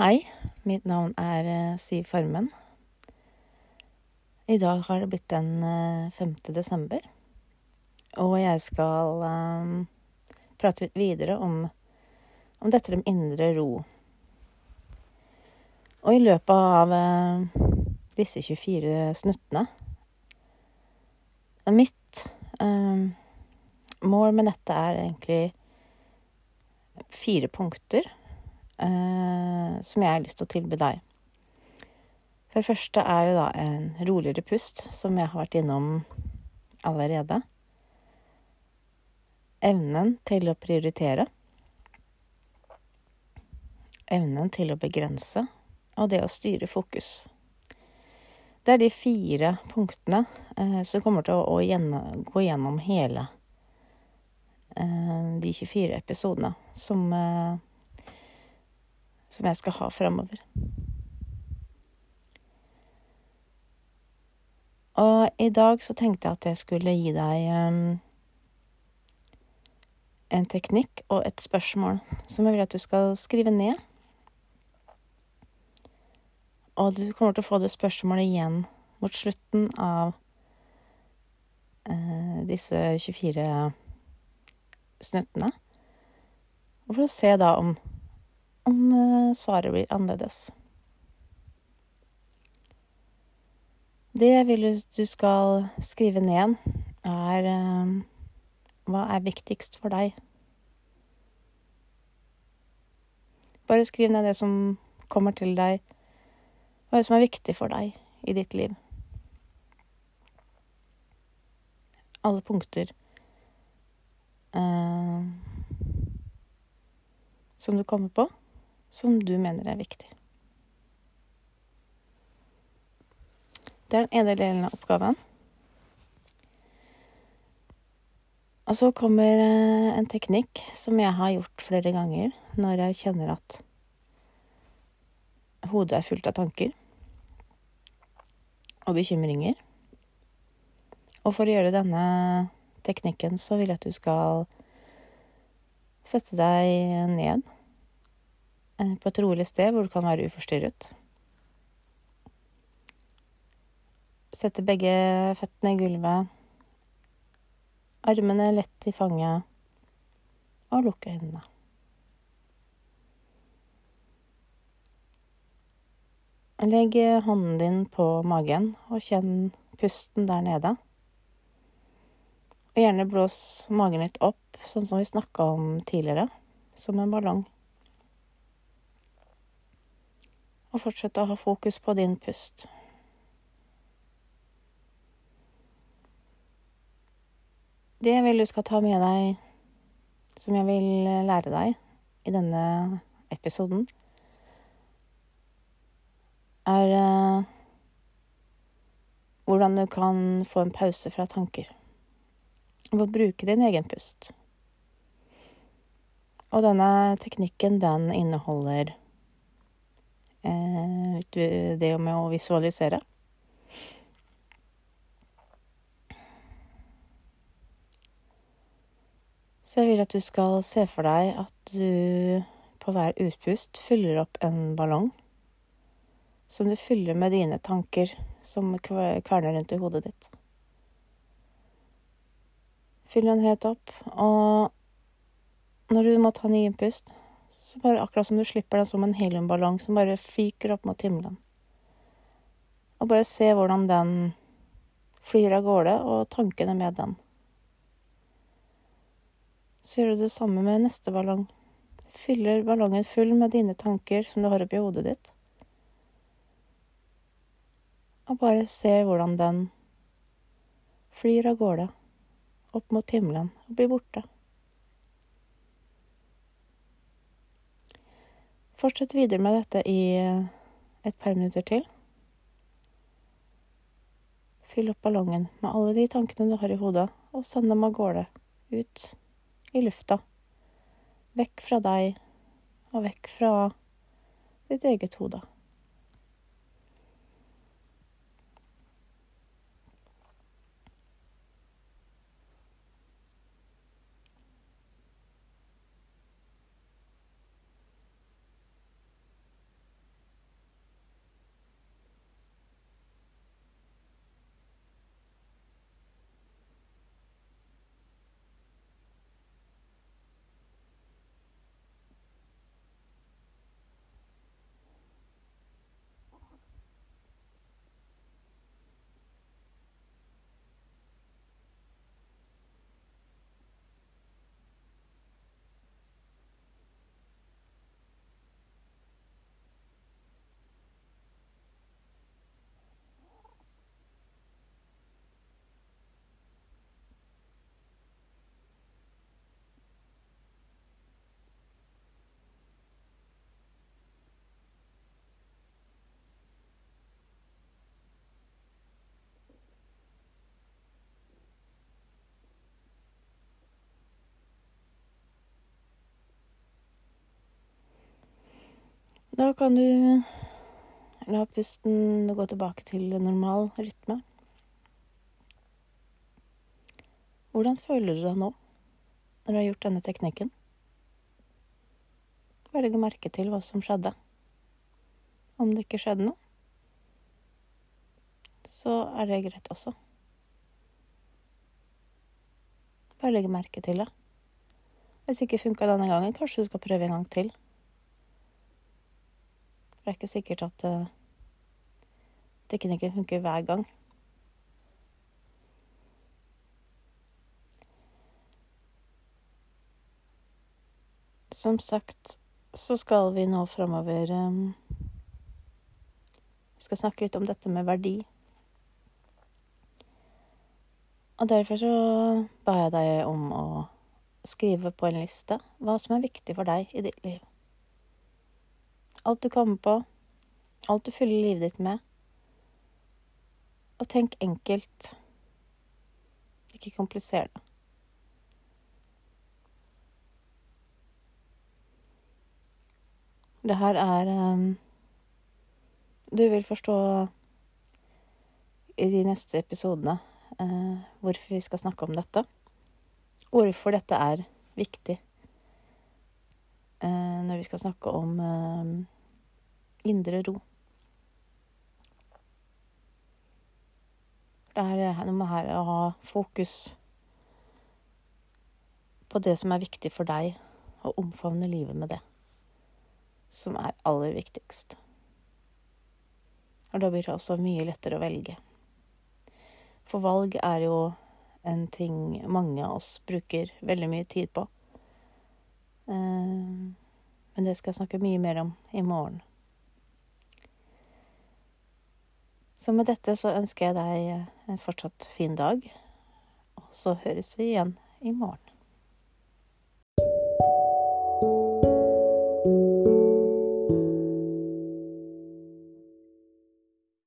Hei, mitt navn er eh, Siv Farmen. I dag har det blitt den eh, 5. desember, og jeg skal um, prate litt videre om, om dette med indre ro. Og i løpet av uh, disse 24 snuttene Mitt um, mål med dette er egentlig fire punkter eh, som jeg har lyst til å tilby deg. For det første er det da en roligere pust, som jeg har vært innom allerede. Evnen til å prioritere. Evnen til å begrense. Og det å styre fokus. Det er de fire punktene eh, som kommer til å, å gjennom, gå gjennom hele eh, de 24 episodene som, eh, som jeg skal ha framover. Og i dag så tenkte jeg at jeg skulle gi deg um, en teknikk og et spørsmål som jeg vil at du skal skrive ned. Og du kommer til å få det spørsmålet igjen mot slutten av uh, disse 24 snuttene. Og for å se da om, uh, svaret blir annerledes. Det jeg vil du skal skrive ned, er um, hva er viktigst for deg? Bare skriv ned det som kommer til deg, er det som er viktig for deg i ditt liv. Alle punkter uh, som du kommer på, som du mener er viktig. Det er den ene delen av oppgaven. Og så kommer en teknikk som jeg har gjort flere ganger når jeg kjenner at hodet er fullt av tanker og bekymringer. Og for å gjøre denne teknikken så vil jeg at du skal sette deg ned på et rolig sted hvor du kan være uforstyrret. Sette begge føttene i gulvet. Armene lett i fanget. Og lukke øynene. Legg hånden din på magen og kjenn pusten der nede. Og gjerne blås magen litt opp, sånn som vi snakka om tidligere, som en ballong. Og fortsett å ha fokus på din pust. Det jeg vil du skal ta med deg, som jeg vil lære deg i denne episoden, er uh, hvordan du kan få en pause fra tanker. Ved å bruke din egen pust. Og denne teknikken, den inneholder det med å visualisere. Så jeg vil at du skal se for deg at du på hver utpust fyller opp en ballong. Som du fyller med dine tanker som kverner rundt i hodet ditt. Fyll den helt opp, og når du må ta ny innpust, så bare akkurat som du slipper den som en heliumballong som bare fyker opp mot himmelen. Og bare se hvordan den flyr av gårde, og tankene med den. Så gjør du det samme med neste ballong. Fyller ballongen full med dine tanker som du har oppi hodet ditt. Og bare se hvordan den flyr av gårde, opp mot himmelen, og blir borte. Fortsett videre med dette i et par minutter til. Fyll opp ballongen med alle de tankene du har i hodet, og send dem av gårde, ut i lufta. Vekk fra deg og vekk fra ditt eget hode. Da kan du la pusten gå tilbake til normal rytme. Hvordan føler du deg nå når du har gjort denne teknikken? Bare legg merke til hva som skjedde. Om det ikke skjedde noe, så er det greit også. Bare legg merke til det. Hvis det ikke funka denne gangen, kanskje du skal prøve en gang til. Det er ikke sikkert at uh, teknikken funker hver gang. Som sagt så skal vi nå framover um, skal snakke litt om dette med verdi. Og derfor så ba jeg deg om å skrive på en liste hva som er viktig for deg i ditt liv. Alt du kommer på, alt du fyller livet ditt med. Og tenk enkelt. Ikke kompliser det. Det her er um, Du vil forstå i de neste episodene uh, hvorfor vi skal snakke om dette. Hvorfor dette er viktig når vi skal snakke om uh, indre ro. Det er noe med her å ha fokus på det som er viktig for deg, og omfavne livet med det som er aller viktigst. Og da blir det også mye lettere å velge. For valg er jo en ting mange av oss bruker veldig mye tid på. Eh, men det skal jeg snakke mye mer om i morgen. Så med dette så ønsker jeg deg en fortsatt fin dag, og så høres vi igjen i morgen.